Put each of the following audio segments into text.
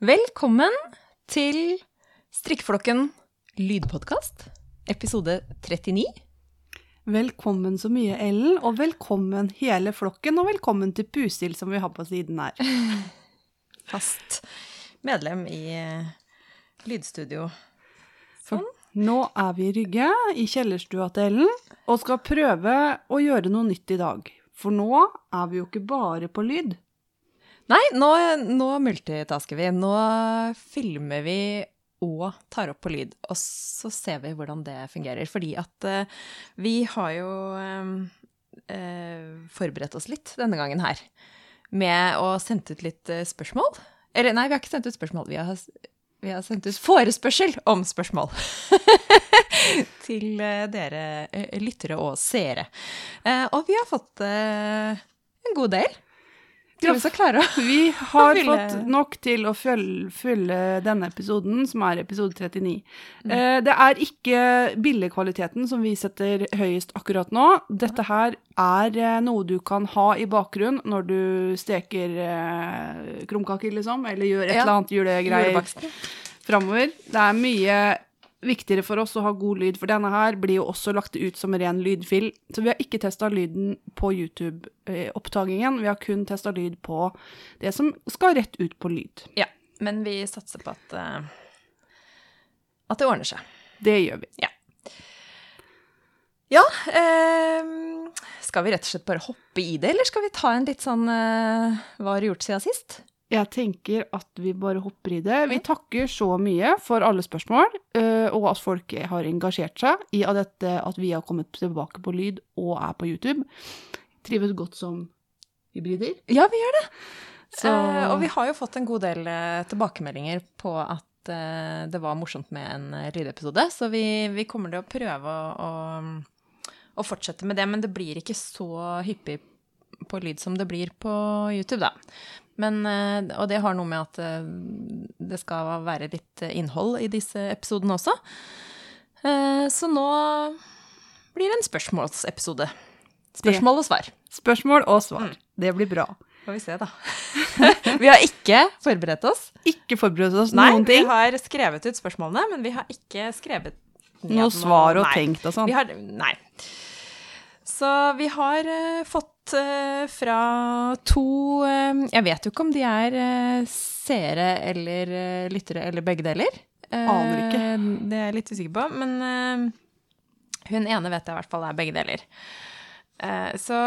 Velkommen til Strikkeflokken lydpodkast, episode 39. Velkommen så mye, Ellen, og velkommen hele flokken, og velkommen til Pusil, som vi har på siden her. Fast medlem i eh, lydstudio. Sånn. Nå er vi i Rygge, i kjellerstua til Ellen, og skal prøve å gjøre noe nytt i dag. For nå er vi jo ikke bare på lyd. Nei, nå, nå multitasker vi. Nå filmer vi og tar opp på lyd, og så ser vi hvordan det fungerer. Fordi at uh, vi har jo eh, uh, forberedt oss litt denne gangen her med å sende ut litt uh, spørsmål. Eller nei, vi har ikke sendt ut spørsmål. Vi har, vi har sendt ut forespørsel om spørsmål. Til dere lyttere og seere. Og vi har fått en god del. Tror vi skal klare å Vi har Fylle- fått nok til å fylle denne episoden, som er episode 39. Mm. Eh, det er ikke bildekvaliteten som vi setter høyest akkurat nå. Dette her er eh, noe du kan ha i bakgrunnen når du steker eh, krumkaker, liksom, eller gjør et Ja. eller annet julegreier framover. Det er mye viktigere for oss å ha god lyd, for denne her blir jo også lagt ut som ren lydfil. Så vi har ikke testa lyden på YouTube-opptakingen, vi har kun testa lyd på det som skal rett ut på lyd. Ja, men vi satser på at, uh, at det ordner seg. Det gjør vi. Ja, ehm, skal vi rett og slett bare hoppe i det, eller skal vi ta en litt sånn eh, Hva har du gjort siden sist? Jeg tenker at vi bare hopper i det. Vi takker så mye for alle spørsmål, eh, og at folk har engasjert seg i dette at vi har kommet tilbake på lyd og er på YouTube. Trives godt som hybrider. Ja, vi gjør det. Så Eh, og vi har jo fått en god del eh, tilbakemeldinger på at det var morsomt med en lydepisode, så vi, vi kommer til å prøve å, å, å fortsette med det, men det blir ikke så hyppig på lyd som det blir på YouTube, da. Men, eh, og det har noe med at eh, det skal være litt innhold i disse episodene også. Eh, Så nå blir det en spørsmålsepisode. Spørsmål og svar. spørsmål og svar. Mm. Det blir bra. Får vi se, da. vi har ikke forberedt oss. Ikke forberedt oss Nei, noen ting. vi har skrevet ut spørsmålene, men vi har ikke skrevet ned Noe svar og nei. tenkt og sånn. Nei. Så vi har uh, fått eh, fra to eh, Jeg vet jo ikke om de er eh, seere eller lyttere eller begge deler. Aner ikke. Det er jeg litt usikker på. Men hun ene vet jeg i hvert fall er begge deler. Så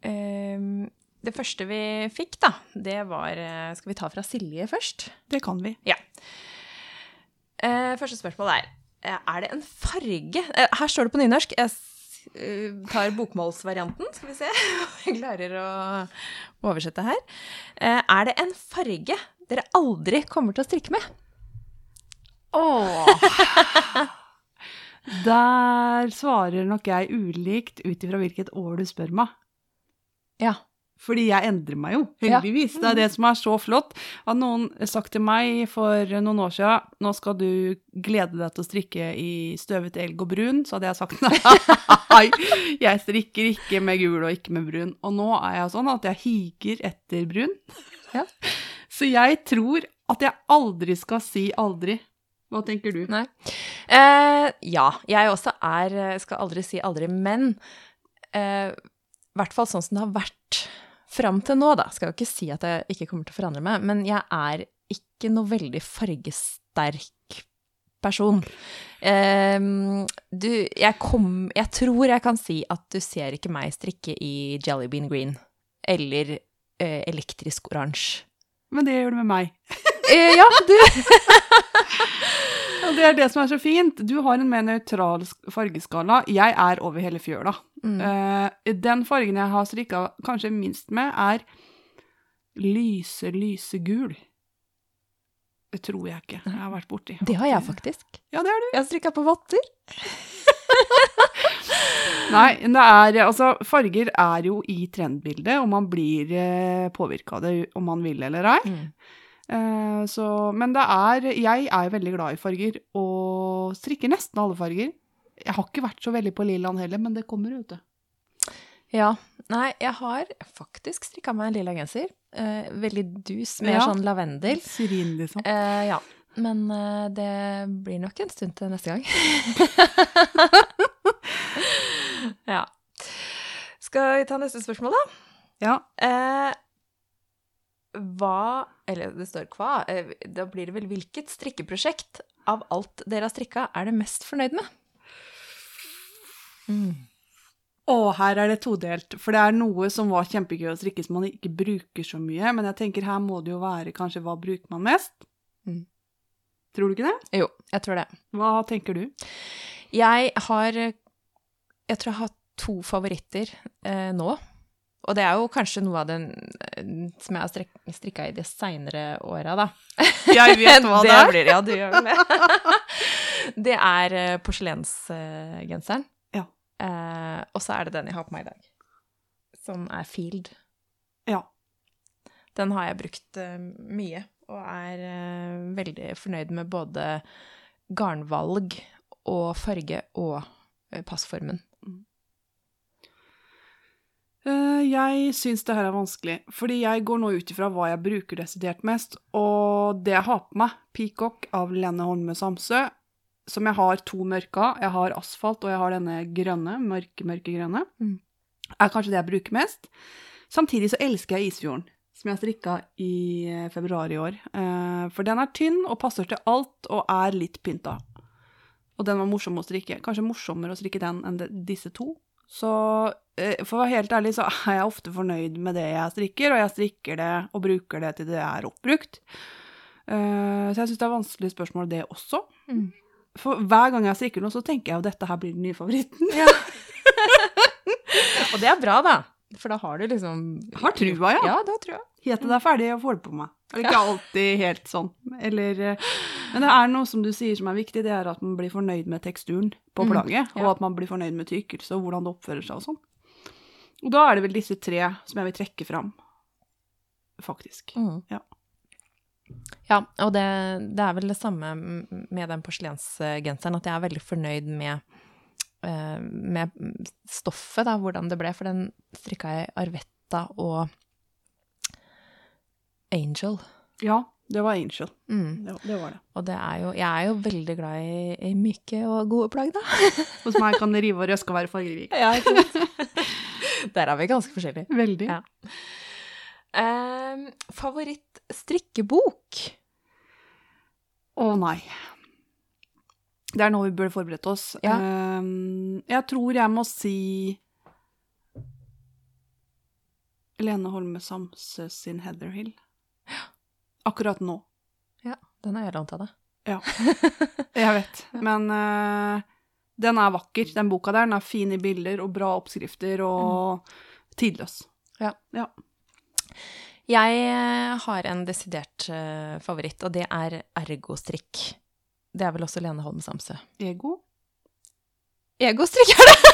det første vi fikk, da, det var Skal vi ta fra Silje først? Det kan vi. Ja. Første spørsmål er Er det en farge Her står det på nynorsk. Jeg tar bokmålsvarianten, skal vi se om jeg klarer å oversette her. Eh, er det en farge dere aldri kommer til å strikke med? Åh. Der svarer nok jeg ulikt ut ifra hvilket år du spør meg. Ja. Fordi jeg endrer meg jo, Ja. heldigvis. Det er det som er så flott. Hadde noen sagt til meg for noen år siden nå skal du glede deg til å strikke i støvet elg og brun, så hadde jeg sagt nei, jeg strikker ikke med gul og ikke med brun. Og nå er jeg sånn at jeg higer etter brun. Ja. Så jeg tror at jeg aldri skal si aldri. Hva tenker du? Nei. Eh, ja, jeg også er Skal aldri si aldri, men eh, i hvert fall sånn som det har vært fram til nå, da. Skal jo ikke si at jeg ikke kommer til å forandre meg, men jeg er ikke noe veldig fargesterk person. Eh, du, jeg kom Jeg tror jeg kan si at du ser ikke meg strikke i Jelly Bean Green eller eh, elektrisk oransje. Men det gjør du med meg. Eh, ja, du Og det er det som er så fint. Du har en mer nøytral fargeskala. Jeg er over hele fjøla. mm. Uh, den fargen jeg har strikka kanskje minst med, er lyse, lyse gul. Det tror jeg ikke. Jeg har vært borti. Det har jeg faktisk. Ja, det har du. Jeg har strikka på votter. Nei, det er Altså, farger er jo i trendbildet, og man blir eh, påvirka av det om man vil eller ei. Mm. Eh, så, men det er Jeg er veldig glad i farger, og strikker nesten alle farger. Jeg har ikke vært så veldig på lillaen heller, men det kommer, du. Ja. Nei, jeg har faktisk strikka meg en lilla genser. Eh, veldig dus med Ja. sånn lavendel. Syrin, liksom. Eh, ja. Men eh, det blir nok en stund til neste gang. ja. Skal vi ta neste spørsmål, da? Ja. Hva Eller det står hva. Eh, da blir det vel hvilket strikkeprosjekt av alt dere har strikka, er det mest fornøyd med? Mm. Og her er det todelt, for det er noe som var kjempegøy å strikke som man ikke bruker så mye, men jeg tenker her må det jo være kanskje hva bruker man mest? Mm. Tror du ikke det? Jo, jeg tror det. Hva tenker du? Jeg har Jeg tror jeg har to favoritter eh, nå. Og det er jo kanskje noe av det eh, som jeg har strikka i de seinere åra, da. Jeg vet hva det. Blir, ja, du gjør det. det er eh, porselensgenseren. Ja. Eh, og så er det den jeg har på meg i dag. Som er Field. Ja. Den har jeg brukt uh, mye, og er uh, veldig fornøyd med både garnvalg og farge og uh, passformen. Eh, Jeg syns det her er vanskelig, fordi jeg går nå ut ifra hva jeg bruker desidert mest, og det jeg har på meg, Peacock av Lene Holme Samsø, som jeg har to mørke av. Jeg har asfalt, og jeg har denne grønne, mørke, mørke grønne, Mm. er kanskje det jeg bruker mest. Samtidig så elsker jeg Isfjorden, som jeg strikka i eh, februar i år. Eh, For den er tynn og passer til alt, og er litt pynta. Og den var morsom å strikke. Kanskje morsommere å strikke den enn disse to. Så eh, for å være helt ærlig så er jeg ofte fornøyd med det jeg strikker, og jeg strikker det og bruker det til det er oppbrukt. Eh, Så jeg syns det er vanskelig spørsmål, det også. Mm. For hver gang jeg strikker noe, så tenker jeg jo dette her blir den nye favoritten. Og det er bra, da. For da har du liksom Har trua, ja. Ja, det har trua. Helt til det er ferdig, og får det på meg. Det er ikke alltid helt sånn. Eller, eh, men det er noe som du sier som er viktig, det er at man blir fornøyd med teksturen på Mm, ja. og at man blir fornøyd med tykkelse og hvordan det oppfører seg og sånn. Og da er det vel disse tre som jeg vil trekke fram, faktisk. Mm. Ja. Ja, og det, det er vel det samme med den porselensgenseren, at jeg er veldig fornøyd med, med stoffet, da, hvordan det ble. For den strikka jeg Arvetta og Angel. Ja, det var Angel. Mm. Det, det var det. Og det er jo, jeg er jo veldig glad i, i myke og gode plagg, da. Hos meg kan det rive og røske og være fargerik. Ja, ikke sant? Der er vi ganske forskjellige. Veldig. Ja. Um, Favoritt-strikkebok? Å nei. Det er nå vi burde forberedt oss. Ja. Um, jeg tror jeg må si Lene Holme Samse sin Heather Hill. Akkurat nå. Ja, den har jeg lånt av deg. Jeg vet. Men uh, den er vakker, den boka der. Den er fin i bilder og bra oppskrifter og tidløs. Ja. Jeg eh, har en desidert eh, favoritt, og det er ergostrikk. Det er vel også Lene Holme Samse. Ego. Egostrikk er det!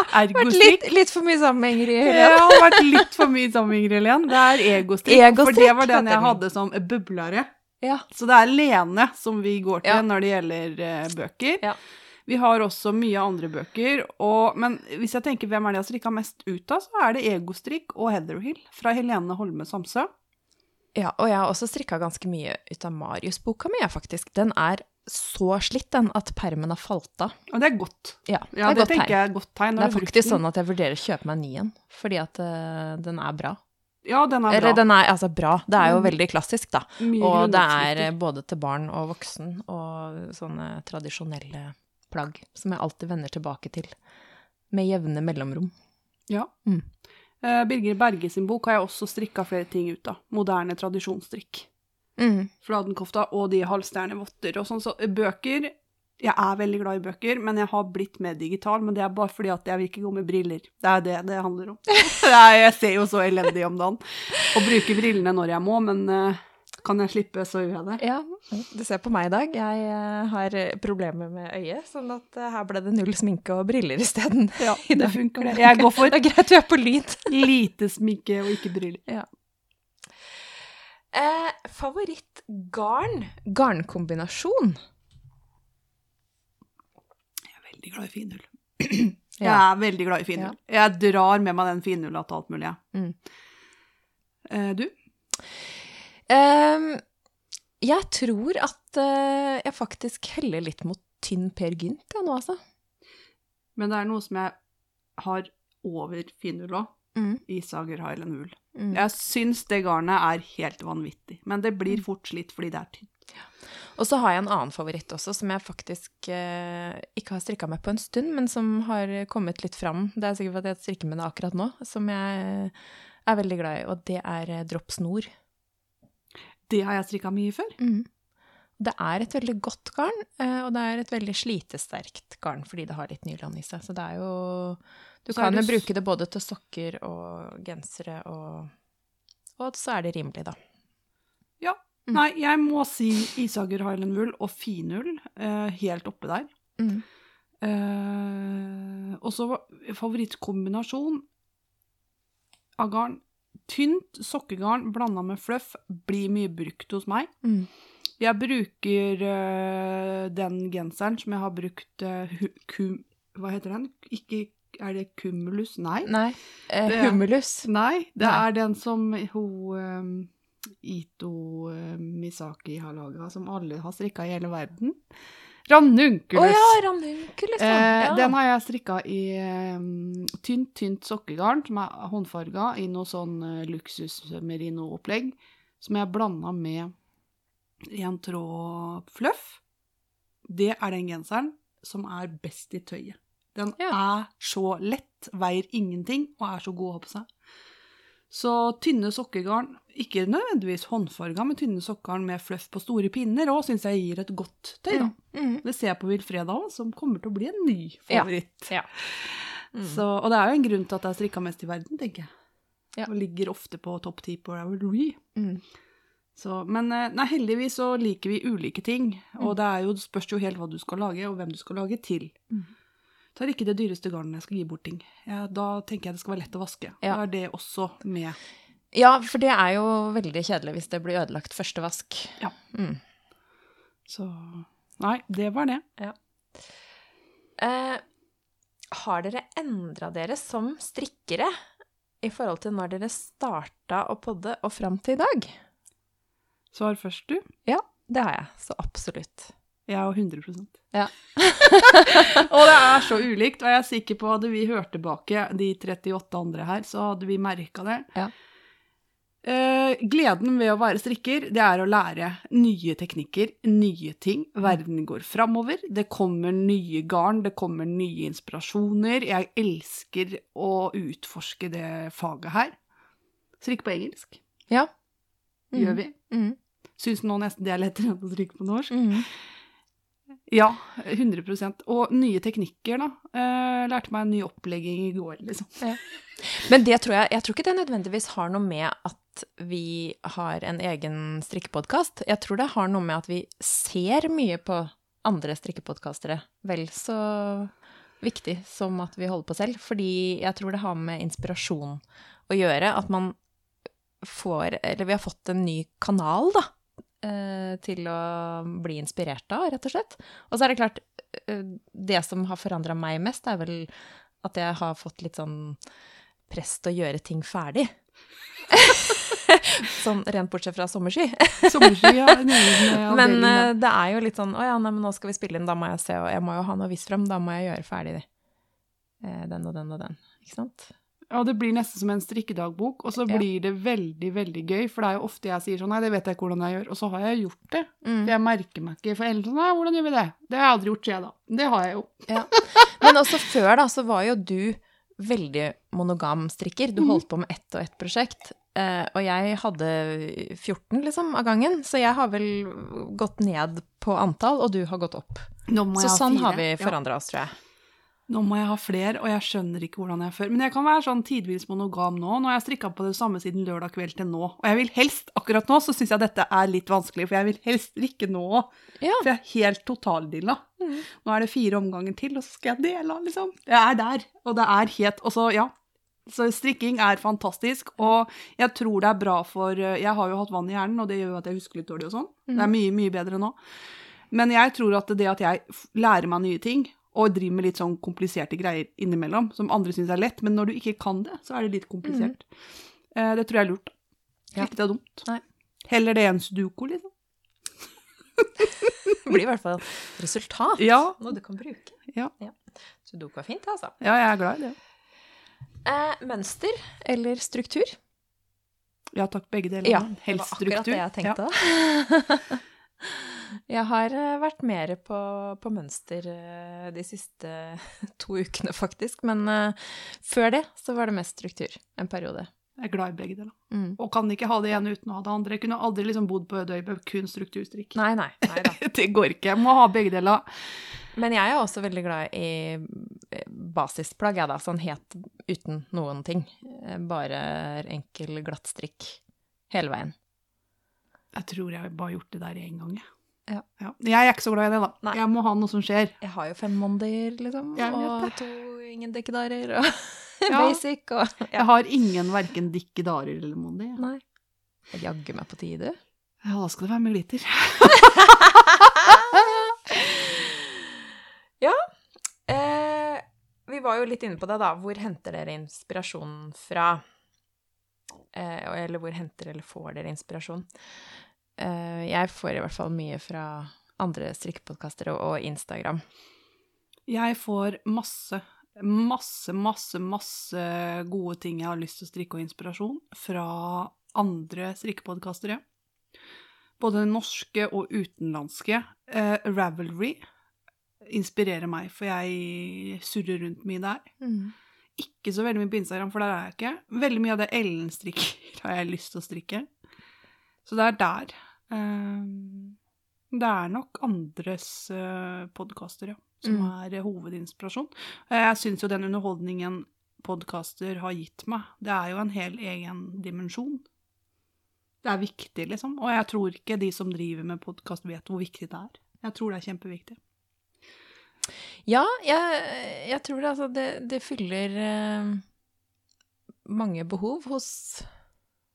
Vært Ergostrikk. litt, litt for mye sammen med Ingrid Det Ja, har vært litt for mye sammen med Ingrid Helen. Det er egostrikk, for det var den jeg hadde som bublare. Ja. Så det er Lene som vi går til Ja. når det gjelder uh, bøker. Ja. Vi har også mye andre bøker, og, men hvis jeg tenker hvem er det jeg har strikka mest ut av, så er det Egostrikk og Heatherhill fra Helene Holme Samsø. Ja, og jeg har også strikka ganske mye ut av Marius-boka mi, faktisk. Den er så slitt, den, at permen har falt av. Og det er godt. Ja, Ja, det, det er godt tenker jeg er et godt tegn. Det er faktisk sånn at jeg vurderer å kjøpe meg en ny en, fordi at uh, den er bra. Ja, den er bra. Eller den er altså bra. Det er jo Mm. veldig klassisk, da. Mye Og det er både til barn og voksen, og sånne tradisjonelle plagg som jeg alltid vender tilbake til med jevne mellomrom. Ja. Mm. Eh, Birger Berge sin bok har jeg også strikka flere ting ut av. Moderne tradisjonsstrikk. Mm. Fladenkofta og de halvstjerne votter og sånn. Så eh, bøker Jeg er veldig glad i bøker, men jeg har blitt mer digital. Men det er bare fordi at jeg vil ikke gå med briller. Det er det det handler om. Jeg ser jo så elendig om dagen. Og bruker brillene når jeg må, men eh, kan jeg slippe, så gjør jeg det. Ja, du ser på meg i dag. Jeg eh, har problemer med øyet, sånn at eh, her ble det null sminke og briller isteden. Ja, det funker, det. Jeg går for Det er greit vi er på lyd. lite sminke og ikke briller. Eh, Favorittgarn? Garnkombinasjon? Jeg er veldig glad i finull. Jeg er veldig glad i finull. Jeg drar med meg den finulla til alt mulig. jeg. Mm. Eh, du? Ehm, jeg tror at uh, jeg faktisk heller litt mot tynn Per Gynt ja, nå, altså. Men det er noe som jeg har over finull òg. Mm. Isager Highland Wool. Mm. Jeg syns det garnet er helt vanvittig, men det blir fort slitt fordi det er tynt. Og så har jeg en annen favoritt også, som jeg faktisk eh, ikke har strikka med på en stund, men som har kommet litt fram. Det er sikkert fordi jeg strikker med det akkurat nå, som jeg er veldig glad i, og det er eh, Dropp snor. Det har jeg strikka mye før. Det er et veldig godt garn, eh, og det er et veldig slitesterkt garn fordi det har litt nylon i seg. Så det er jo Du kan jo bruke det både til sokker og gensere, og, og så er det rimelig, da. Ja. Mm. Nei, jeg må si Isager Highland Wool og finull eh, helt oppe der. Mm. Eh, og så favorittkombinasjon av garn. Tynt sokkegarn blanda med fluff blir mye brukt hos meg. Mm. Jeg bruker uh, den genseren som jeg har brukt uh, kum, Hva heter den? Ikke Er det cumulus? Nei. Nei. Eh, Det humulus. Nei, det Nei. er den som hun um, Ito eh, Misaki har laga, som alle har strikka i hele verden. Rannunculus. Å ja, ranunculus, ja. Eh, ja. Den har jeg strikka i um, tynt, tynt sokkegarn, som er håndfarga, i noe sånn uh, luksus-merino-opplegg, som jeg blanda med en tråd fluff. Det er den genseren som er best i tøyet. Den Ja. er så lett, veier ingenting og er så god å ha på seg. Så tynne sokkegarn, ikke nødvendigvis håndfarga, men tynne sokkegarn med fluff på store pinner òg, syns jeg gir et godt tøy. da. Mm, mm. Det ser jeg på Wilfreda òg, som kommer til å bli en ny favoritt. ja. Mm. Så, og det er jo en grunn til at jeg er strikka mest i verden, tenker jeg. Ja. Og ligger ofte på topp ti på Ravelry. Mm. Så, men eh, nei, heldigvis så liker vi ulike ting, Mm. og det er jo, spørs jo helt hva du skal lage, og hvem du skal lage til. Mm. Tar ikke det dyreste garnet jeg skal gi bort ting. Ja, da tenker jeg det skal være lett å vaske. Ja. Da er det også med. Ja, for det er jo veldig kjedelig hvis det blir ødelagt første vask. Ja. Mm. Så nei, det var det. Eh, har dere endra dere som strikkere i forhold til når dere starta å podde og fram til i dag? Svar først, du. Ja, det har jeg. Så absolutt. Jeg og 100% Ja. Og det er så ulikt, og jeg er sikker på at hadde vi hørt tilbake de 38 andre her, så hadde vi merka det. Ja. Uh, gleden ved å være strikker, det er å lære nye teknikker, nye ting. Verden går framover. Det kommer nye garn, det kommer nye inspirasjoner. Jeg elsker å utforske det faget her. Strikke på engelsk Ja. gjør vi. Mm. Syns nå nesten det er lettere enn å strikke på norsk. Mm. Ja, 100% Og nye teknikker, da. Eh, lærte meg en ny opplegging i går, liksom. Men det tror jeg Jeg tror ikke det nødvendigvis har noe med at vi har en egen strikkepodkast. Jeg tror det har noe med at vi ser mye på andre strikkepodkastere. Vel så viktig som at vi holder på selv. Fordi jeg tror det har med inspirasjon å gjøre. At man får Eller vi har fått en ny kanal, da. Eh, Til å bli inspirert av, rett og slett. Og så er det klart, eh, det som har forandra meg mest, er vel at jeg har fått litt sånn press til å gjøre ting ferdig. sånn rent bortsett fra sommersky. sommersky, ja, Men eh, det er jo litt sånn Å ja, nei, men nå skal vi spille inn, da må jeg se, og jeg må jo ha noe visst frem, da må jeg gjøre ferdig. Eh, den og den og den. Ikke sant? Ja, det blir nesten som en strikkedagbok, og så Ja. blir det veldig, veldig gøy. For det er jo ofte jeg sier sånn Nei, det vet jeg ikke hvordan jeg gjør. Og så har jeg gjort det. Mm. For jeg merker meg ikke. For ellers sånn Nei, hvordan gjør vi det? Det har jeg aldri gjort, sier jeg da. Det har jeg jo. Men også før, da, så var jo du veldig monogam strikker. Du holdt på med ett og ett prosjekt. Eh, og jeg hadde 14, liksom, av gangen. Så jeg har vel gått ned på antall, og du har gått opp. Så sånn har vi Ja. forandra oss, tror jeg. Nå må jeg ha flere, og jeg skjønner ikke hvordan jeg før. Men jeg kan være sånn tidvis monogam nå. Nå har jeg strikka på det samme siden lørdag kveld til nå. Og jeg vil helst, akkurat nå, så syns jeg dette er litt vanskelig, for jeg vil helst strikke nå. Ja. For jeg er helt totaldilla. Mm. Nå er det fire omganger til, og så skal jeg dele, liksom. Jeg er der. Og det er helt Og så, ja. Så strikking er fantastisk, og jeg tror det er bra for Jeg har jo hatt vann i hjernen, og det gjør jo at jeg husker litt dårlig og sånn. Det er mye, mye bedre nå. Men jeg tror at det at jeg lærer meg nye ting, og driver med litt sånn kompliserte greier innimellom, som andre syns er lett, men når du ikke kan det, så er det litt komplisert. Eh, det tror jeg er lurt. Ja. Ikke det er dumt. Nei. Heller det enn sudoku, liksom. Det blir i hvert fall resultat. Ja. Noe du kan bruke. Ja. Sudoku er fint, altså. ja, jeg er glad i det. Eh, mønster eller struktur? Ja takk, begge deler. Ja, men det var akkurat struktur. det jeg tenkte. Jeg har eh, vært mer på, på mønster eh, de siste to ukene, faktisk. Men eh, før det så var det mest struktur en periode. Jeg er glad i begge deler. Mm. Og kan ikke ha det ene uten å ha det andre. Jeg kunne aldri liksom bodd på Ødøy med kun strukturstrikk. Nei, nei. nei da. Det går ikke. Jeg må ha begge deler. Men jeg er også veldig glad i basisplagg, jeg, da. Sånn helt uten noen ting. Bare enkel glattstrikk hele veien. Jeg tror jeg bare har gjort det der én gang. jeg. Ja. Jeg er ikke så glad i det, da. Nei. Jeg må ha noe som skjer. Jeg har jo fem mondier, liksom. Og to ingen dekkedarer, og Ja. basic, og Jeg har ingen verken dikkedarer eller mondi. Nei. Jeg jaggu meg på tide. Ja, da skal det være med glitter. Eh, vi var jo litt inne på det, da. Hvor henter dere inspirasjon fra? Eh, eller hvor henter eller får dere inspirasjon? Eh, jeg får i hvert fall mye fra andre strikkepodkaster og, og Instagram. Jeg får masse, masse, masse, masse gode ting jeg har lyst til å strikke og inspirasjon fra andre strikkepodkastere. Både norske og utenlandske. Uh, Ravelry inspirerer meg, for jeg surrer rundt mye der. Ikke så veldig mye på Instagram, for der er jeg ikke. Veldig mye av det Ellen strikker, har jeg lyst til å strikke. Så det er der. Eh, det er nok andres uh, podkaster, ja, som Mm. er eh, hovedinspirasjon. Eh, Jeg syns jo den underholdningen podkaster har gitt meg, det er jo en hel egen dimensjon. Det er viktig, liksom. Og jeg tror ikke de som driver med podkast, vet hvor viktig det er. Jeg tror det er kjempeviktig. Ja, jeg, jeg tror det, altså, det, det fyller eh, mange behov hos,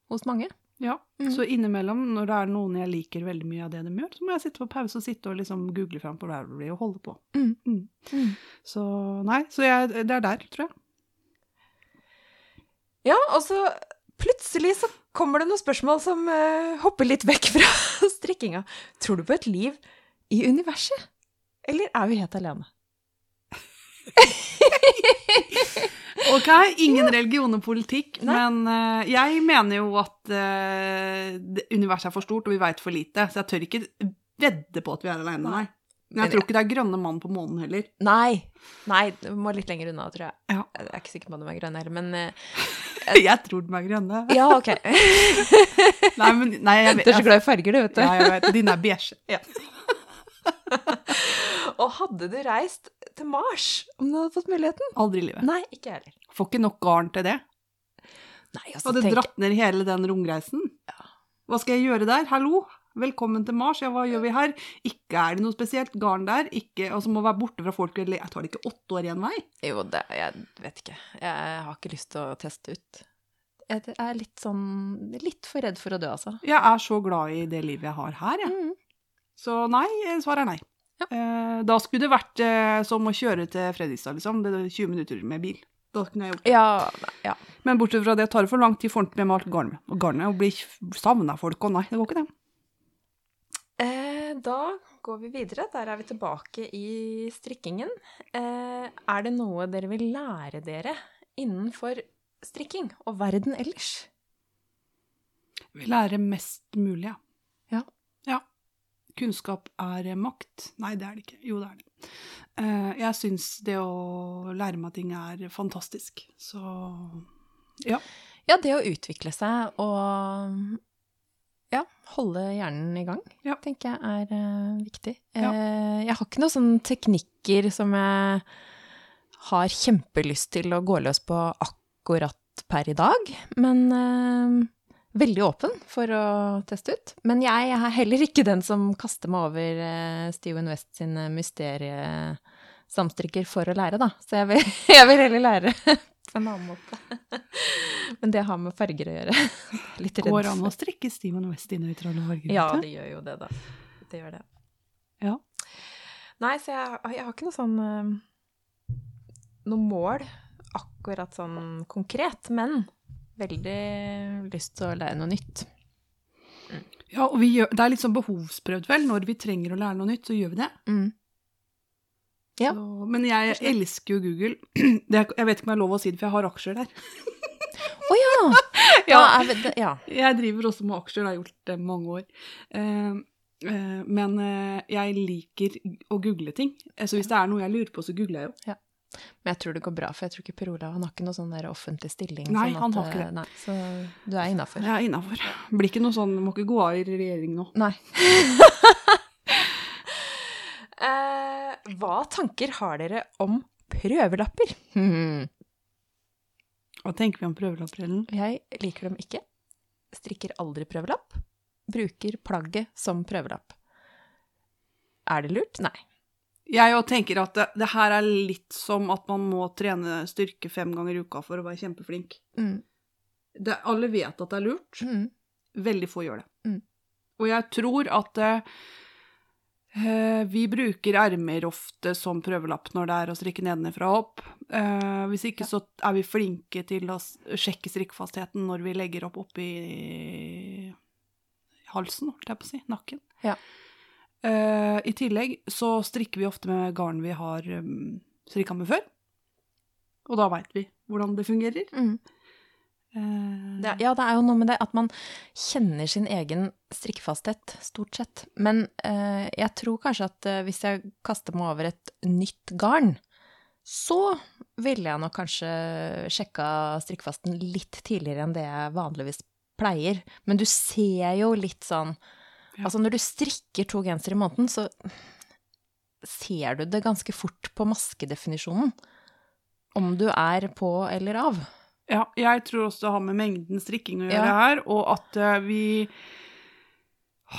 hos mange. Ja, Mm. Så innimellom, når det er noen jeg liker veldig mye av det de gjør, så må jeg sitte på pause og sitte og liksom google fram på Ravelry og holde på. Mm. Så nei, så jeg, det er der, tror jeg. Ja, og så plutselig så kommer det noen spørsmål som uh, hopper litt vekk fra strikkinga. Tror du på et liv i universet? Eller er vi helt alene? Ok, ingen religion og politikk, Nei. men uh, jeg mener jo at uh, universet er for stort, og vi veit for lite, så jeg tør ikke vedde på at vi er aleine, Nei. Men jeg tror ikke det er grønne mann på månen heller. Nei. Nei, du må litt lenger unna, tror jeg. Ja. Jeg er ikke sikker på om de er grønne heller, men uh, Jeg tror de er grønne. Ja, OK. Nei, men nei, jeg Du er så glad i farger, du, vet du. Ja, jeg vet. Dine er beige. Og hadde du reist til Mars om du hadde fått muligheten? Aldri i livet. Nei, ikke jeg heller. Får ikke nok garn til det. Nei, og så Hadde tenk... dratt ned hele den romreisen. Hva skal jeg gjøre der? Hallo? Velkommen til Mars. Ja, hva gjør vi her? Ikke er det noe spesielt garn der. Ikke, altså må være borte fra folk. eller- Jeg tar det ikke åtte år igjen vei. Jo, det, jeg vet ikke. Jeg har ikke lyst til å teste ut. Jeg er litt sånn Litt for redd for å dø, altså. Jeg er så glad i det livet jeg har her, jeg. Mm. Så nei, svaret er nei. Ja. Eh, da skulle det vært eh, som å kjøre til Fredrikstad, liksom. Det er 20 minutter med bil. Da kunne jeg gjort det. Ja, ja. Men bortsett fra det tar det for lang tid for med alt garnet. Og garnet blir savna folk, og nei, det går ikke det. Eh, da går vi videre. Der er vi tilbake i strikkingen. Eh, er det noe dere vil lære dere innenfor strikking og verden ellers? Vi lærer mest mulig, ja. Ja. Kunnskap er makt. Nei, det er det ikke. Jo, det er det. Eh, jeg syns det å lære meg ting er fantastisk. Så ja. Ja, det å utvikle seg og ja, holde hjernen i gang, Ja. tenker jeg er uh, viktig. Ja. Eh, jeg har ikke noen sånne teknikker som jeg har kjempelyst til å gå løs på akkurat per i dag, men eh, veldig åpen for å teste ut. Men jeg er heller ikke den som kaster meg over uh, Steven West sin mysteriesamstrikker for å lære, da. Så jeg vil, jeg vil heller lære på en annen måte. Men det har med farger å gjøre. Litt redd Går an å strikke Steven West i nøytrale farger? Ja, det gjør jo det, da. Det gjør det. Ja. Nei, så jeg, jeg har ikke noe sånn eh, Noe mål akkurat sånn konkret, men veldig lyst til å lære noe nytt. Ja, og vi gjør, det er litt sånn behovsprøvd, vel. Når vi trenger å lære noe nytt, så gjør vi det. Mm. Ja. Så, men jeg elsker jo Google. Det, jeg vet ikke om jeg har lov å si det, for jeg har aksjer der. Å ja! Ja. Det- ja. Jeg driver også med aksjer, det har jeg gjort det mange år. Eh, eh, men eh, jeg liker å google ting. Eh, Så hvis det er noe jeg lurer på, så googler jeg jo. Men jeg tror det går bra, for jeg tror ikke Per Olav han har ikke noe sånn der offentlig stilling. Nei, sånn han har ikke eh, det. Nei, så du er innafor. Jeg er innafor. Blir ikke noe sånn, må ikke gå av i regjering nå. Nei. eh, hva tanker har dere om prøvelapper? Hmm. Hva tenker vi om prøvelapper, Ellen? Jeg liker dem ikke. Strikker aldri prøvelapp. Bruker plagget som prøvelapp. Er det lurt? Nei. Jeg òg tenker at det, det her er litt som at man må trene styrke fem ganger i uka for å være kjempeflink. Mm. Det, alle vet at det er lurt. Mm. Veldig få gjør det. Mm. Og jeg tror at eh, vi bruker ermer ofte som prøvelapp når det er å strikke nedenfra og opp. Eh, hvis ikke så er vi flinke til å sjekke strikkfastheten når vi legger opp oppi halsen, holdt jeg på å si, nakken. Ja. Eh, I tillegg så strikker vi ofte med garn vi har um, strikka med før. Og da veit vi hvordan det fungerer. Mm. Uh, Det, ja, det er jo noe med det at man kjenner sin egen strikkefasthet, stort sett. Men uh, jeg tror kanskje at hvis jeg kaster meg over et nytt garn, så ville jeg nok kanskje sjekka strikkefasten litt tidligere enn det jeg vanligvis pleier. Men du ser jo litt sånn Ja. Altså, når du strikker to gensere i måneden, så ser du det ganske fort på maskedefinisjonen. Om du er på eller av. Ja, jeg tror også det har med mengden strikking å gjøre Ja. her, og at eh, vi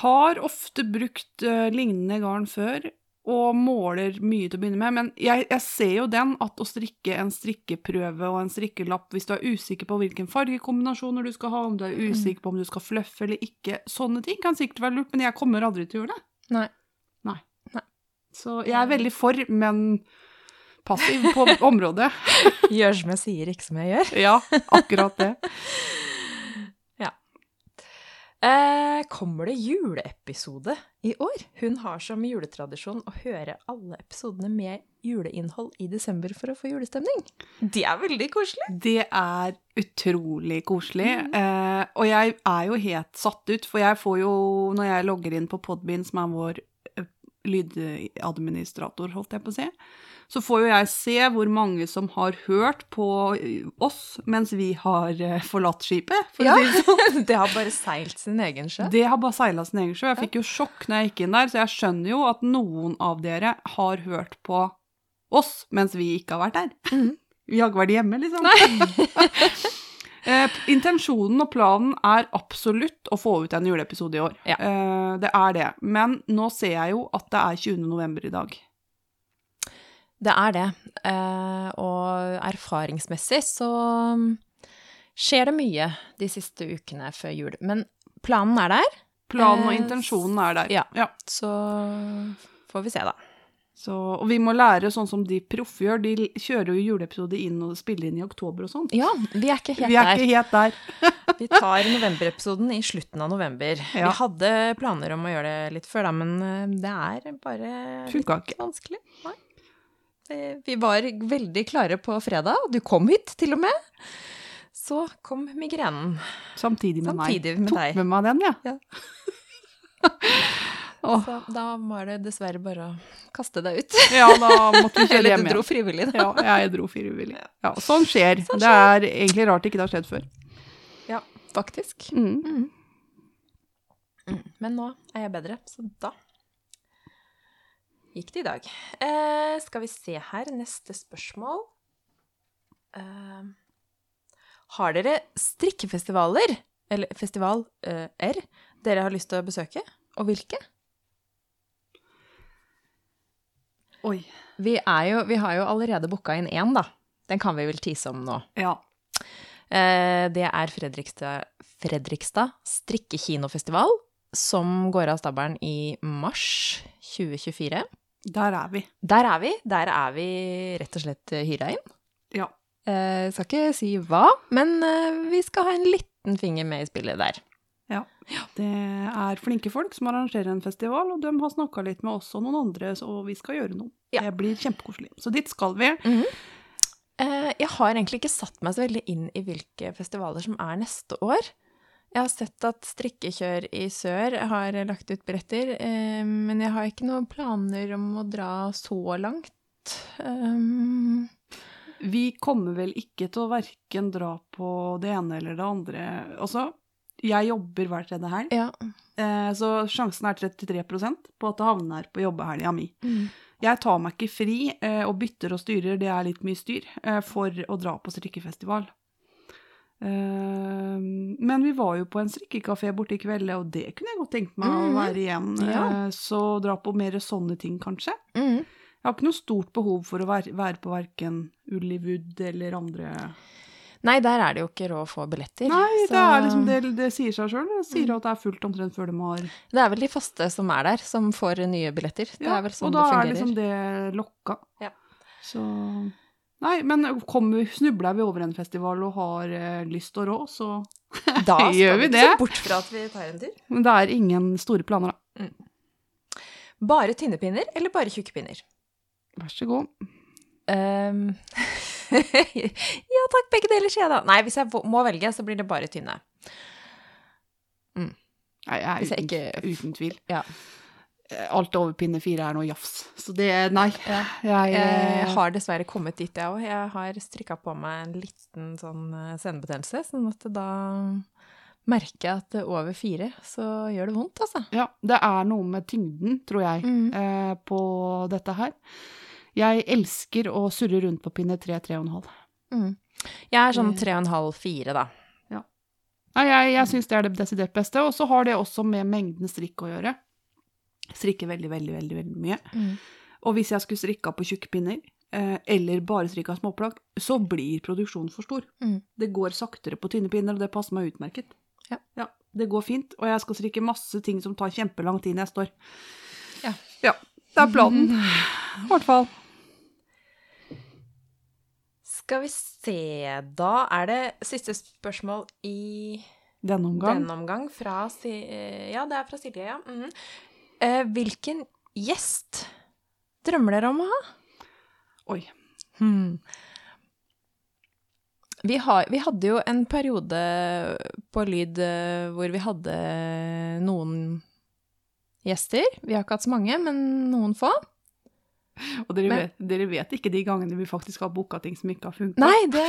har ofte brukt eh, lignende garn før, og måler mye til å begynne med, men jeg, jeg ser jo den at å strikke en strikkeprøve og en strikkelapp hvis du er usikker på hvilken fargekombinasjoner du skal ha, om du er usikker på om du skal fluffe eller ikke, sånne ting kan sikkert være lurt, men jeg kommer aldri til å gjøre det. Nei. Så jeg er veldig for, men passiv på området. Gjør som jeg sier, ikke som jeg gjør. Ja, akkurat det. Eh, kommer det juleepisode i år? Hun har som juletradisjon å høre alle episodene med juleinnhold i desember for å få julestemning. Det er veldig koselig. Det er utrolig koselig. Eh, og jeg er jo helt satt ut, for jeg får jo, når jeg logger inn på Podbean, som er vår eh, lydadministrator, holdt jeg på å si, så får jo jeg se hvor mange som har hørt på oss mens vi har eh, forlatt skipet. For Ja, det sånn. det har bare seilt sin egen sjø. Det har bare seila sin egen sjø. Jeg fikk jo sjokk når jeg gikk inn der, så jeg skjønner jo at noen av dere har hørt på oss mens vi ikke har vært der. Mm. Vi har ikke vært hjemme, liksom. Eh, intensjonen og planen er absolutt å få ut en juleepisode i år. Ja. Eh, det er det. Men nå ser jeg jo at det er 20. november i dag. Det er det. Eh, og erfaringsmessig så mm, skjer det mye de siste ukene før jul. Men planen er der, Planen og Eh, intensjonen er der. ja. så får vi se, da. Så, og vi må lære sånn som de proffe gjør. De kjører jo juleepisode inn og spiller inn i oktober og sånt. Ja, vi er ikke helt Vi er der. ikke helt der. Vi tar novemberepisoden i slutten av november. Ja. Vi hadde planer om å gjøre det litt før da, men eh, det er bare Funka litt ikke. vanskelig. Nei. Det- Vi var veldig klare på fredag, og du kom hit til og med. Så kom migrenen. Samtidig med Samtidig meg. med Tok deg. med meg den, ja. Ja. Så da var det dessverre bare å kaste deg ut. Ja, da måtte vi kjøre Eller hjem du dro frivillig, da. Ja, jeg dro frivillig. Ja, sånn skjer. Sånn Det er egentlig rart ikke det har skjedd før. Ja, faktisk. Mm. Mm. Men nå er jeg bedre, så da gikk det i dag. Eh, skal vi se her, neste spørsmål. Eh, har dere strikkefestivaler, eller festivaler, dere har lyst til å besøke? Og hvilke? Oi. Vi, jo, vi har jo allerede booka inn én, da. Den kan vi vel tise om nå. Ja. Eh, det er Fredrikstad, Fredrikstad strikkekinofestival, som går av stabelen i mars 2024. Der er vi. Der er vi. Der er vi rett og slett hyra inn. Ja. Eh, skal ikke si hva, men eh, vi skal ha en liten finger med i spillet der. ja. Det er flinke folk som arrangerer en festival, og de har snakka litt med oss og noen andre, så vi skal gjøre noe. Ja. Det blir kjempekoselig. Så dit skal vi. Eh, jeg har egentlig ikke satt meg så veldig inn i hvilke festivaler som er neste år. Jeg har sett at Strikkekjør i sør har lagt ut bretter, eh, men jeg har ikke noen planer om å dra så langt. Um, Vi kommer vel ikke til å verken dra på det ene eller det andre. Altså, jeg jobber hver tredje helg, ja. eh, så sjansen er 33 på at det havner på jobbehelga mi. Mm. Jeg tar meg ikke fri, eh, og bytter og styrer, det er litt mye styr, eh, for å dra på strikkefestival. Eh, men vi var jo på en strikkekafé borte i kveld, og det kunne jeg godt tenkt meg å Mhm. være igjen. Ja. Eh, så dra på mer sånne ting, kanskje. Mm. Jeg har ikke noe stort behov for å være, på verken Ullywood eller andre Nei, der er det jo ikke råd å få billetter. Nei, det, så- er liksom, det, det sier seg sjøl. Det sier at det er fullt omtrent før de har Det er vel de faste som er der, som får nye billetter. Det Ja, er vel sånn det fungerer. og da er liksom det lokka. Ja. Så Nei, men kommer, snubler vi over en festival og har eh, lyst og råd, så Da skal Gjør vi ikke det? se bort fra at vi tar en tur. Men det er ingen store planer, da. Bare tynne pinner eller bare tjukke pinner? Vær så god. Um, ja takk, begge deler, sier jeg da. Nei, hvis jeg må velge, så blir det bare tynne. Nei, jeg er Hvis jeg uten, ikke- uten tvil. Ja. Eh, Alt over pinne fire er noe jafs. Så det Nei. Ja. Jeg, Jeg eh, har dessverre kommet dit, jeg òg. Jeg har strikka på meg en liten sånn eh, senebetennelse, sånn at da merker jeg at over fire så gjør det vondt, altså. Ja, det er noe med tyngden, tror jeg, Mm. eh, på dette her. Jeg elsker å surre rundt på pinne tre, tre og en halv. Mm. Jeg er sånn tre og en halv, fire, da. Nei, jeg, jeg syns det er det desidert beste. Og så har det også med mengden strikk å gjøre. Strikker veldig, veldig, veldig veldig mye. Mm. Og hvis jeg skulle strikka på tjukke pinner, eh, eller bare strikka småplagg, så blir produksjonen for stor. Mm. Det går saktere på tynne pinner, og det passer meg utmerket. Ja. Det går fint, og jeg skal strikke masse ting som tar kjempelang tid neste år. Ja. ja. Det er planen. I hvert fall. Skal vi se, da er det siste spørsmål i Denne omgang. denne omgang fra eh, Ja, det er fra Silje, ja. Mhm. Eh, hvilken gjest drømmer dere om å ha? Oi. Hmm. Vi, har, vi hadde jo en periode på lyd eh, hvor vi hadde noen gjester. Vi har ikke hatt så mange, men noen få. Og dere, Men- vet, dere vet ikke de gangene vi faktisk har booka ting som ikke har funka. Nei, det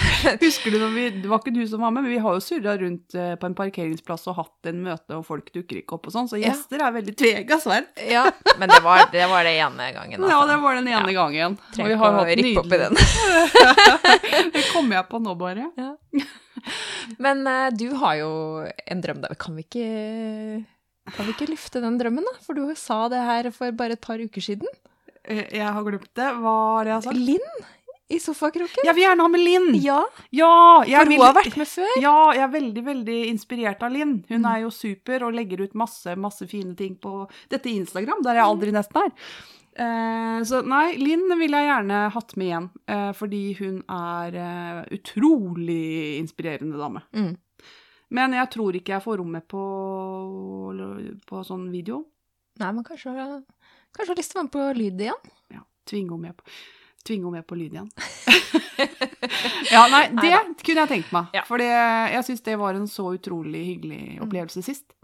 Husker du når vi, Det var ikke du som var med, men vi har jo surra rundt eh, på en parkeringsplass og hatt en møte, og folk dukker ikke opp og sånn, så Ja. gjester er veldig tvega sverd. Ja, men det var det, var det ene gangen. Ja, altså. det var den ene gangen. Og vi har hatt rippe opp i den. det kommer jeg på nå, bare. Men uh, du har jo en drøm der. Kan vi ikke kan vi ikke lufte den drømmen, da? For du sa det her for bare et par uker siden. Eh, Jeg har glemt det. Hva har jeg sagt? Linn i sofakroken. Jeg vil gjerne ha med Linn! Ja, Ja, for hun har vært med før. Ja, jeg er veldig, veldig inspirert av Linn. Hun Mm. er jo super og legger ut masse, masse fine ting på dette Instagram, der jeg aldri nesten er. Eh, så nei, Linn ville jeg gjerne hatt med igjen, eh, fordi hun er eh, utrolig inspirerende dame. Mm. Men jeg tror ikke jeg får rommet på, på sånn video. Nei, men kanskje, kanskje har lyst til å være med på lyd igjen? Ja, tvinge henne med på, tvinge henne med på lyd igjen. ja, nei, det Neida. kunne jeg tenkt meg. Ja. For jeg syns det var en så utrolig hyggelig opplevelse sist.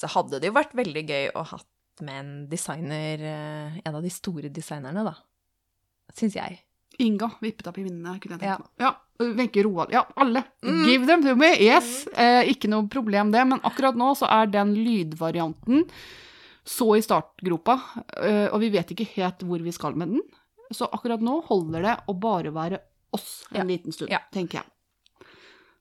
Så hadde det jo vært veldig gøy å hatt med en designer, eh, en av de store designerne, da. Syns jeg. Inga vippet i vinnene, kunne jeg tenkt meg. Ja, Wenche Roald. Ja, alle. Mm. Give them to me. Yes. Eh, ikke noe problem det, men akkurat nå så er den lydvarianten så i startgropa, eh, og vi vet ikke helt hvor vi skal med den. Så akkurat nå holder det å bare være oss en Ja. liten stund, Ja. tenker jeg.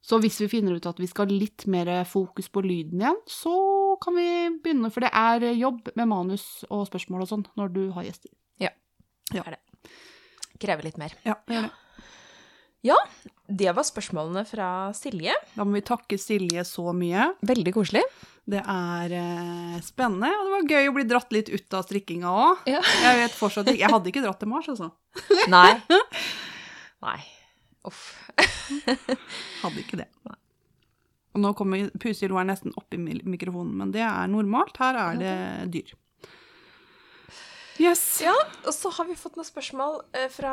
Så hvis vi finner ut at vi skal ha litt mer fokus på lyden igjen, så kan vi begynne, for det er jobb med manus og spørsmål og sånn når du har gjester. Ja, det er det. Krever litt mer. Ja, det gjør det. Ja, det var spørsmålene fra Silje. Da må vi takke Silje så mye. Veldig koselig. Det er eh, spennende, og det var gøy å bli dratt litt ut av strikkinga òg. Ja. Jeg vet fortsatt ikke Jeg hadde ikke dratt til Mars, altså. Nei. Nei. Uff. Hadde ikke det. Og nå kommer puseloeren nesten opp i mikrofonen, men det er normalt. Her er det dyr. Yes. Ja, og så har vi fått noen spørsmål eh, fra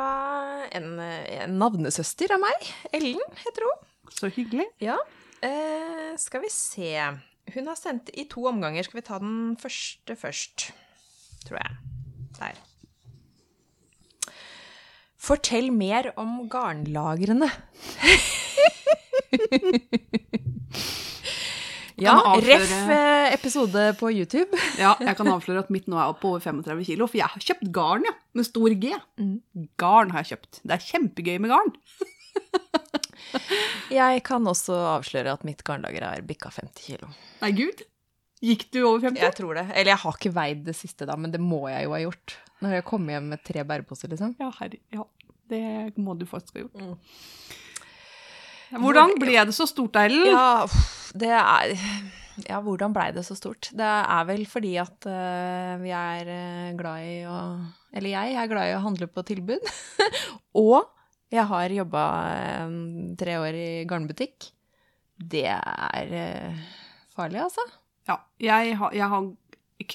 en, eh, en navnesøster av meg. Ellen heter hun. Så hyggelig. Ja. Eh, skal vi se. Hun har sendt i to omganger. Skal vi ta den første først? Tror jeg. Der. Fortell mer om garnlagrene. ja, avsløre- ref eh, episode på YouTube. Ja, jeg kan avsløre at mitt nå er oppe over 35 kilo, for jeg har kjøpt garn, ja. Med stor G. Mm. Garn har jeg kjøpt. Det er kjempegøy med garn. Jeg kan også avsløre at mitt garnlager er bikka 50 kilo. Nei, gud. Gikk du over 50? Jeg tror det. Eller jeg har ikke veid det siste, da, men det må jeg jo ha gjort. Når jeg kommer hjem med tre bæreposer, liksom. Ja, herre, ja. Det må du faktisk ha gjort. Mm. Hvordan ble det så stort, Eilen? Ja, det er Ja, hvordan blei det så stort? Det er vel fordi at uh, vi er eh, glad i å Eller jeg er glad i å handle på tilbud. Og jeg har jobba um, tre år i garnbutikk. Det er uh, farlig, altså. Ja, jeg har, jeg har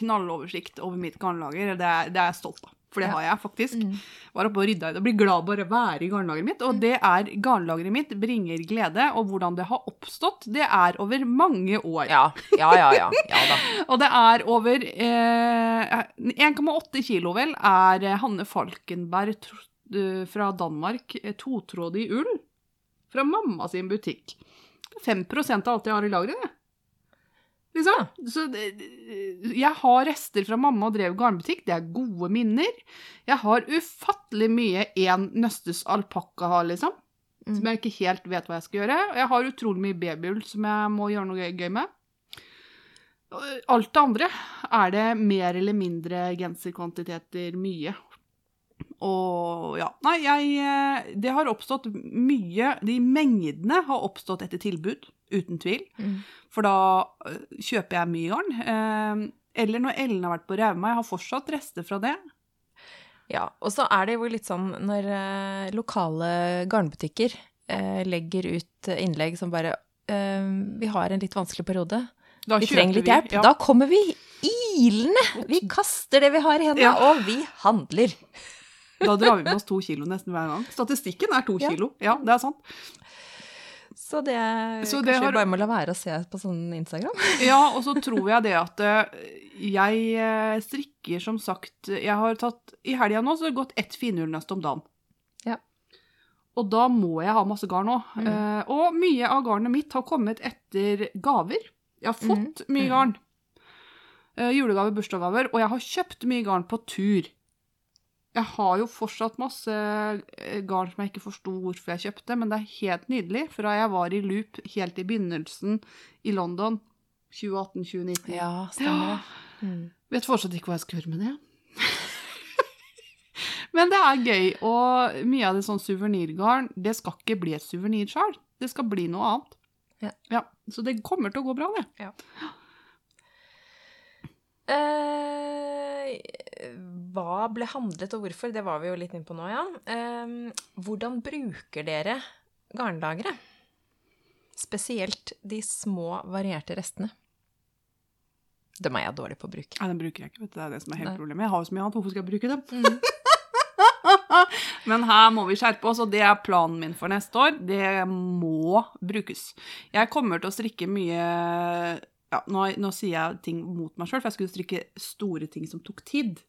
knalloversikt over mitt garnlager. Det er, det er jeg stolt av. For det har jeg faktisk. Mm. Var oppe og rydda i det blir glad bare å være i garnlageret mitt. Og det er garnlageret mitt bringer glede, og hvordan det har oppstått, det er over mange år. Ja, ja, ja. Ja, ja da. Og det er over eh, 1,8 kilo, vel, er Hanne Falkenberg eh, fra Danmark eh, totrådig ull fra mamma sin butikk. 5% av alt jeg har i lageret, det. Liksom. Så jeg har rester fra mamma og drev garnbutikk. Det er gode minner. Jeg har ufattelig mye én nøstes alpakka har, liksom. Mm. Som jeg ikke helt vet hva jeg skal gjøre. Og jeg har utrolig mye babyull som jeg må gjøre noe gøy med. Alt det andre er det mer eller mindre genserkvantiteter mye. Og ja Nei, jeg eh, Det har oppstått mye De mengdene har oppstått etter tilbud, uten tvil. Mm. For da øh, kjøper jeg mye garn. Eh, eller når Ellen har vært på Rauma. Jeg har fortsatt rester fra det. Ja, og så er det jo litt sånn når eh, lokale garnbutikker eh, legger ut eh, innlegg som bare eh, Vi har en litt vanskelig periode. Da Vi trenger litt hjelp. Ja. Da kommer vi ilende! Vi kaster det vi har i hendene, Ja. og vi handler. Da drar vi med oss to kilo nesten hver gang. Statistikken er to kilo. Ja, det er sant. Så det, Så det kanskje har- vi bare må la være å se på sånn Instagram. Ja, og så tror jeg det at eh, jeg eh, strikker som sagt Jeg har tatt I helga nå så har det gått ett finullnøst om dagen. Ja. Og da må jeg ha masse garn òg. Mm. og mye av garnet mitt har kommet etter gaver. Jeg har fått mye Mm. garn. Eh, julegaver, bursdagsgaver. Og jeg har kjøpt mye garn på tur. Jeg har jo fortsatt masse eh, garn som jeg ikke forsto hvorfor jeg kjøpte, men det er helt nydelig. Fra jeg var i loop helt i begynnelsen i London 2018-2019. Ja, stemmer det. Mm. Vet fortsatt ikke hva jeg skal gjøre med det. Men det er gøy, og mye av det sånn suvenirgarn, det skal ikke bli et suvenirsjal. Det skal bli noe annet. Ja. Så det kommer til å gå bra, det. Eh, hva ble handlet og hvorfor? Det var vi jo litt inne på nå, ja. Eh, hvordan bruker dere garnlagre? Spesielt de små, varierte restene. Dem er jeg dårlig på å bruke. Nei, dem bruker jeg ikke, vet du. Det er det som er helt Nei. problemet. Jeg har jo så mye annet, hvorfor skal jeg bruke dem? Mm. Men her må vi skjerpe oss, og det er planen min for neste år. Det må brukes. Jeg kommer til å strikke mye ja, nå, nå sier jeg ting mot meg sjøl, for jeg skulle strikke store ting som tok tid.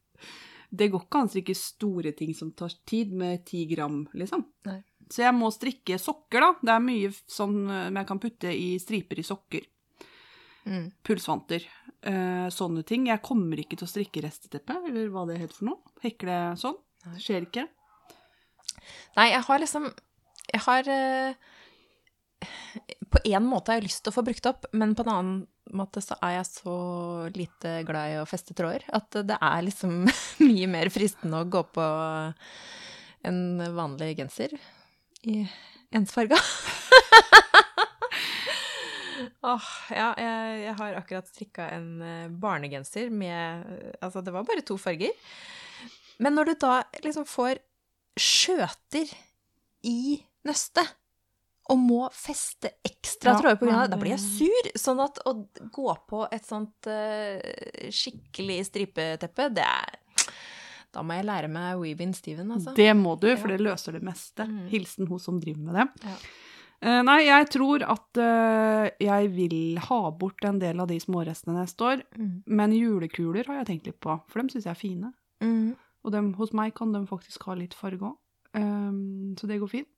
Det går ikke an å strikke store ting som tar tid, med ti gram, liksom. Nei. Så jeg må strikke sokker, da. Det er mye sånn eh, jeg kan putte i striper i sokker. Mm. Pulsvanter. eh, sånne ting. Jeg kommer ikke til å strikke resteteppe, eller hva det heter for noe. Hekle sånn. Det Skjer ikke. Nei, jeg har liksom Jeg har eh, På en måte har jeg lyst til å få brukt opp, men på en annen måte så er jeg så lite glad i å feste tråder at det er liksom mye mer fristende å gå på en vanlig genser. i ensfarga. Åh, ja, jeg, jeg har akkurat strikka en eh, barnegenser med Altså, det var bare to farger. Men når du da liksom får skjøter i nøstet og må feste ekstra Ja, trøye men det, da blir jeg sur. Sånn at å gå på et sånt uh, skikkelig stripeteppe, det er Da må jeg lære meg Weebin Steven, altså. Det må du, for Ja. det løser det meste. Mm. Hilsen hun som driver med det. Ja. Eh, nei, jeg tror at uh, jeg vil ha bort en del av de smårestene neste år. Mm. Men julekuler har jeg tenkt litt på, for dem syns jeg er fine. Mm. Og dem, hos meg kan de faktisk ha litt farge òg. så det går fint.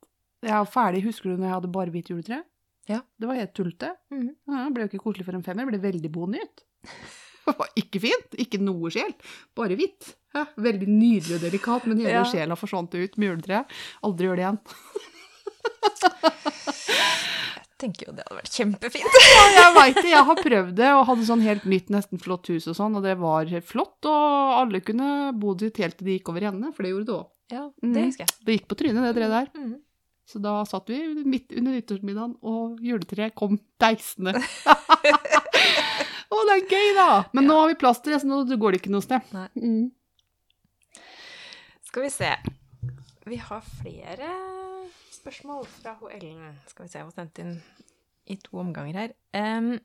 Jeg er ferdig, husker du når jeg hadde bare hvitt juletre? Ja. Det var helt tullete. Mm. Ja, det ble jo ikke koselig for en femmer, det ble veldig bonytt. Det var ikke fint, ikke noe sjel, bare hvitt. Ja, veldig nydelig og delikat, men hele Ja. sjela forsvant ut med juletreet. Aldri gjør det igjen. Jeg tenker jo det hadde vært kjempefint. Ja, jeg veit det, jeg har prøvd det, og hadde sånn helt nytt, nesten flott hus og sånn, og det var flott, og alle kunne bo dit helt til de gikk over ende, for det gjorde det òg. Ja, Mm. det husker jeg. Det gikk på trynet, det treet der. Mm. Så da satt vi midt under nyttårsmiddagen, og juletreet kom deisende. Å, det er gøy, da! Men nå har vi det, så nå går det ikke noe sted. Mm. Skal vi se. Vi har flere spørsmål fra hun Ellen. Skal vi se, hun sendte sendt inn i to omganger her. Um,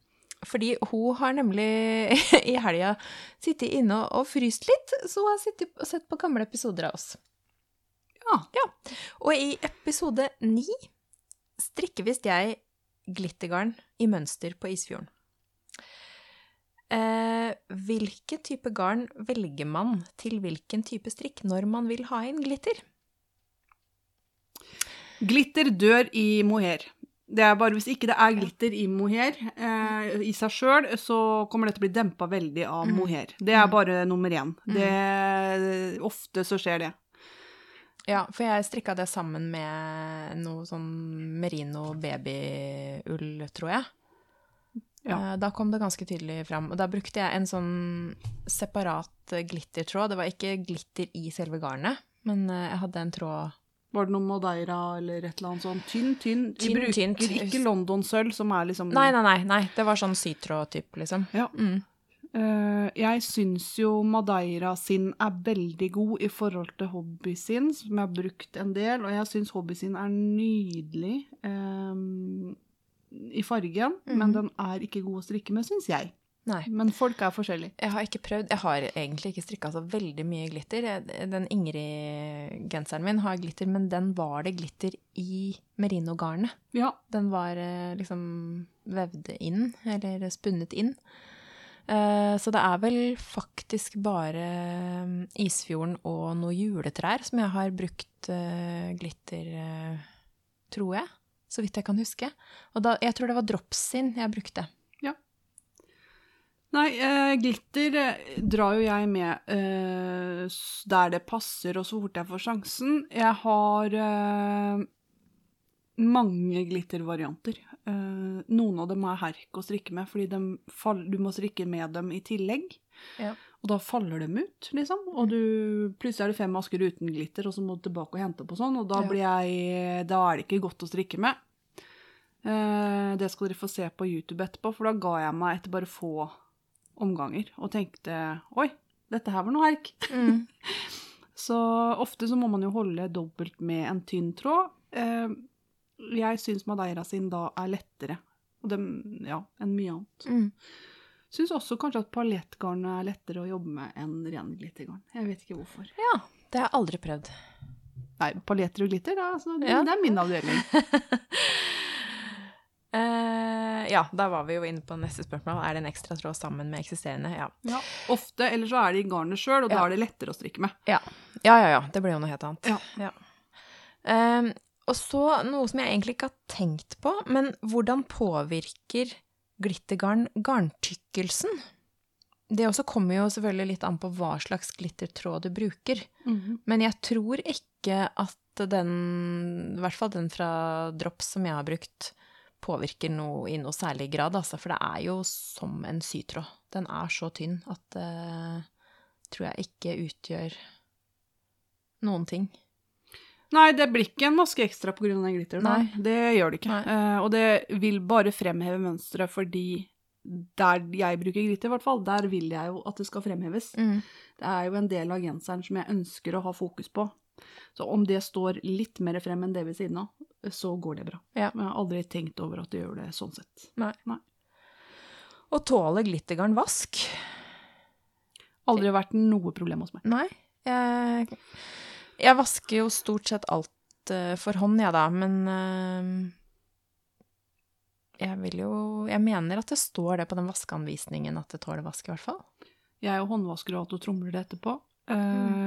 fordi hun har nemlig i helga sittet inne og fryst litt, så hun har sittet og sett på gamle episoder av oss. Ja. Og i episode ni strikker visst jeg glittergarn i mønster på Isfjorden. Eh, hvilken type garn velger man til hvilken type strikk når man vil ha inn glitter? Glitter dør i mohair. Det er bare Hvis ikke det er glitter i mohair eh, i seg sjøl, så kommer det til å bli dempa veldig av Mm. mohair. Det er bare nummer én. Mm. Det, ofte så skjer det. Ja, for jeg strikka det sammen med noe sånn merino babyull, tror jeg. Ja. Eh, Da kom det ganske tydelig fram. Og da brukte jeg en sånn separat glittertråd. Det var ikke glitter i selve garnet, men eh, jeg hadde en tråd Var det noe Madeira eller et eller annet sånn tynn, tynn? Vi Tynn, bruker tynt. ikke London-sølv, som er liksom Nei, nei, nei. nei. Det var sånn sytråd-type, liksom. Ja. Mm. Eh, jeg syns jo Madeira sin er veldig god i forhold til Hobby sin, som jeg har brukt en del, og jeg syns Hobby sin er nydelig um, i fargen, men Mhm. den er ikke god å strikke med, syns jeg. Nei. Men folk er forskjellige. Jeg har ikke prøvd. Jeg har egentlig ikke strikka så veldig mye glitter. Den Ingrid-genseren min har glitter, men den var det glitter i merinogarnet. Ja. Den var eh, liksom vevd inn, eller spunnet inn. Eh, Så det er vel faktisk bare eh, Isfjorden og noen juletrær som jeg har brukt eh, glitter, eh, tror jeg. Så vidt jeg kan huske. Og da, jeg tror det var Dropsin jeg brukte. Ja. Nei, glitter drar jo jeg med der det passer, og så fort jeg får sjansen. Jeg har mange glittervarianter. Eh, noen av dem er herk å strikke med, fordi fall, du må strikke med dem i tillegg. Ja. Og da faller dem ut, liksom. Og du, plutselig er det fem masker uten glitter, og så må du tilbake og hente og sånn. Og da, Ja. blir jeg, da er det ikke godt å strikke med. Uh, det skal dere få se på YouTube etterpå, for da ga jeg meg etter bare få omganger og tenkte oi, dette her var noe herk. Mm. Så ofte så må man jo holde dobbelt med en tynn tråd. Eh, jeg syns Madeira sin da er lettere og dem, ja, enn mye annet. Mm. Syns også kanskje at paljettgarn er lettere å jobbe med enn ren glittergarn. Jeg vet ikke hvorfor. Ja, det har jeg aldri prøvd. Nei, paljetter og glitter, da, altså, det, Ja. det er min avdeling. Uh, ja, da var vi jo inne på neste spørsmål. Er det en ekstra tråd sammen med eksisterende? Ja. Ja. Ofte, eller så er det i garnet sjøl, og da er det lettere å strikke med. Ja, ja, ja. ja. Det blir jo noe helt annet. Ja. Ehm, og så noe som jeg egentlig ikke har tenkt på, men hvordan påvirker glittergarn garntykkelsen? Det også kommer jo selvfølgelig litt an på hva slags glittertråd du bruker. Men jeg tror ikke at den, i hvert fall den fra Drops som jeg har brukt, påvirker noe i noe særlig grad, altså. For det er jo som en sytråd. Den er så tynn at det tror jeg ikke utgjør noen ting. Nei, det blir ikke en maske ekstra pga. den glitteren. Nei. Det gjør det ikke. Nei. Eh, og det vil bare fremheve mønsteret fordi der jeg bruker glitter, i hvert fall, der vil jeg jo at det skal fremheves. Mm. Det er jo en del av genseren som jeg ønsker å ha fokus på. Så om det står litt mer frem enn det ved siden av, så går det bra. Ja. Men jeg har aldri tenkt over at det gjør det sånn sett. Nei. Og tåler glittergarn vask? Aldri vært noe problem hos meg. Nei. Jeg, jeg vasker jo stort sett alt eh, for hånd, jeg da, men eh, jeg vil jo Jeg mener at det står det på den vaskeanvisningen at det tåler vask, i hvert fall. Jeg er jo håndvasker og alt og tromler det etterpå. Eh,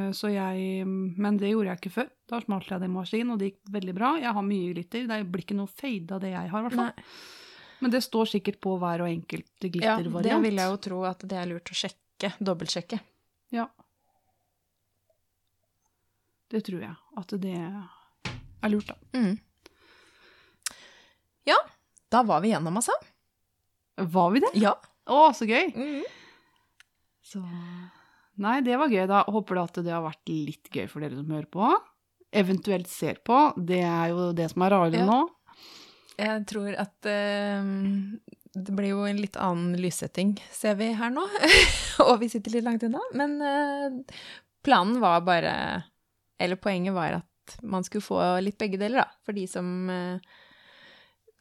Mm. så jeg, men det gjorde jeg ikke før. Da smalt jeg det i maskin, og det gikk veldig bra. Jeg har mye glitter. Det blir ikke noe fade av det jeg har, i hvert fall. Nei. Men det står sikkert på hver og enkelt Ja, det vil jeg jo tro at det er lurt å sjekke. Dobbeltsjekke. Ja. Det tror jeg. At det er lurt, da. Mm. Ja, da var vi gjennom, altså. Var vi det? Ja. Å, så gøy! Mm. Så Nei, det var gøy. Da håper jeg at det har vært litt gøy for dere som hører på. Eventuelt ser på. Det er jo det som er rarere Ja. nå. Jeg tror at eh, det blir jo en litt annen lyssetting, ser vi her nå. og vi sitter litt langt unna. Men eh, planen var bare Eller poenget var at man skulle få litt begge deler, da. For de som eh,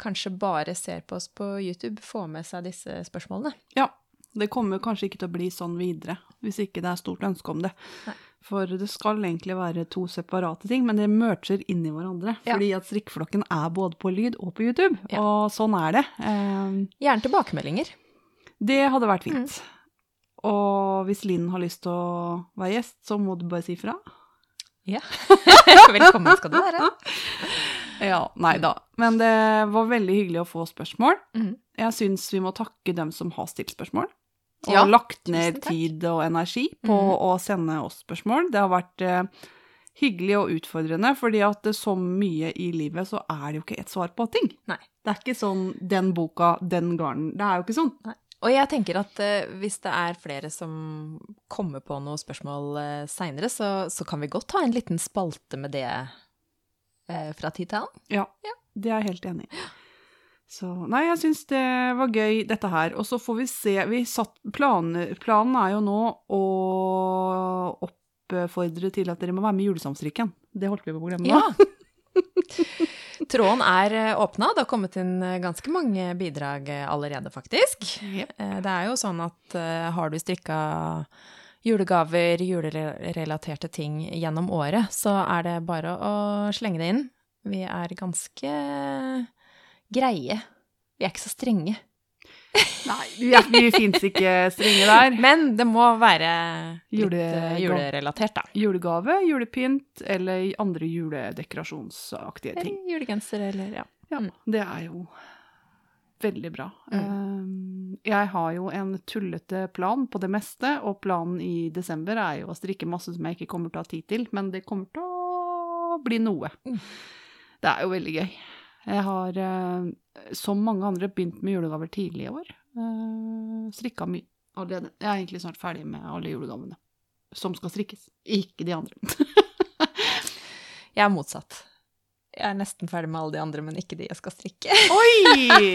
kanskje bare ser på oss på YouTube, får med seg disse spørsmålene. Ja. Det kommer kanskje ikke til å bli sånn videre, hvis ikke det er stort ønske om det. Nei. For det skal egentlig være to separate ting, men det merger inn i hverandre. Ja. Fordi at strikkeflokken er både på lyd og på YouTube, Ja. og sånn er det. Eh, Gjerne tilbakemeldinger. Det hadde vært Mm. fint. Og hvis Linn har lyst til å være gjest, så må du bare si fra. Ja. Velkommen skal du være. Ja, nei da. Men det var veldig hyggelig å få spørsmål. Mm. Jeg syns vi må takke dem som har stilt spørsmål. Og Ja, lagt ned tid og energi på mm. å sende oss spørsmål. Det har vært eh, hyggelig og utfordrende, fordi at så mye i livet så er det jo ikke et svar på ting. Nei. Det er ikke sånn 'den boka, den garnen'. Det er jo ikke sånn. Og jeg tenker at eh, hvis det er flere som kommer på noen spørsmål uh, seinere, så, så kan vi godt ha en liten spalte med det eh, fra tid til annen. Ja, det er jeg helt enig i. Så nei, jeg syns det var gøy, dette her. Og så får vi se vi satt, planer, Planen er jo nå å oppfordre til at dere må være med i julesamstrikken. Det holdt vi på å glemme nå. Ja. Tråden er åpna. Det har kommet inn eh, ganske mange bidrag eh, allerede, faktisk. Eh, Det er jo sånn at eh, har du strikka julegaver, julerelaterte ting gjennom året, så er det bare å slenge det inn. Vi er ganske greie. Vi er ikke så strenge. Nei, vi, fins ikke strenge der. Men det må være litt Jule- eh, julerelatert, da. Julegave, julepynt eller andre juledekorasjonsaktige ting. Eller julegenser, eller ja. Ja, Mm. det er jo veldig bra. Mm. jeg har jo en tullete plan på det meste, og planen i desember er jo å strikke masse som jeg ikke kommer til å ha tid til, men det kommer til å bli noe. Mm. Det er jo veldig gøy. Jeg har, eh, som mange andre, begynt med julegaver tidlig i år. Uh, strikka mye allerede. Jeg er egentlig snart ferdig med alle julegavene som skal strikkes. Ikke de andre. Jeg er motsatt. Jeg er nesten ferdig med alle de andre, men ikke de jeg skal strikke. Oi!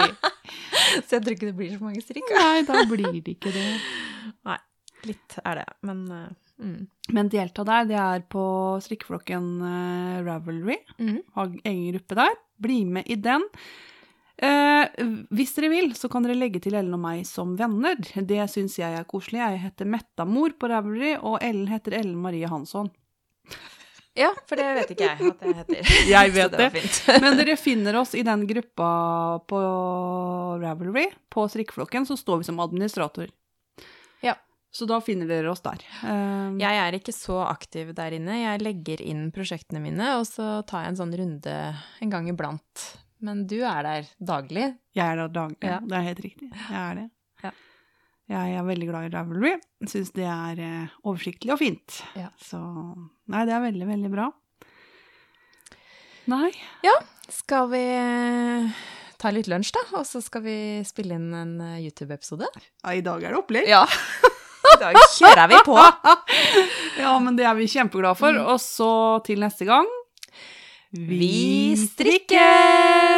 Så jeg tror ikke det blir så mange strikk. Nei, da blir det ikke det. Nei, Litt er det, men uh, mm. Men delta der, det er på strikkeflokken uh, Ravelry. Mm. Har egen gruppe der. Bli med i den. Eh, hvis dere vil, så kan dere legge til Ellen og meg som venner. Det syns jeg er koselig. Jeg heter Mettamor på Ravelry, og Ellen heter Ellen Marie Hansson. Ja, for det vet ikke jeg at jeg heter. Jeg vet det. det. Men dere finner oss i den gruppa på Ravelry. På strikkeflokken så står vi som administrator. Så da finner dere oss der. Um, Jeg er ikke så aktiv der inne. Jeg legger inn prosjektene mine, og så tar jeg en sånn runde en gang iblant. Men du er der daglig. Jeg er der daglig. Ja. Det er helt riktig. Jeg er det. Ja. Jeg er veldig glad i Ravelry. Syns det er eh, oversiktlig og fint. Ja. Så Nei, det er veldig, veldig bra. Nei. Ja, Skal vi eh, ta litt lunsj, da? Og så skal vi spille inn en eh, YouTube-episode? Ja, I dag er det opplegg. Ja. I dag kjører vi på. Ja, men det er vi kjempeglade for. Mm. Og så til neste gang Vi strikker!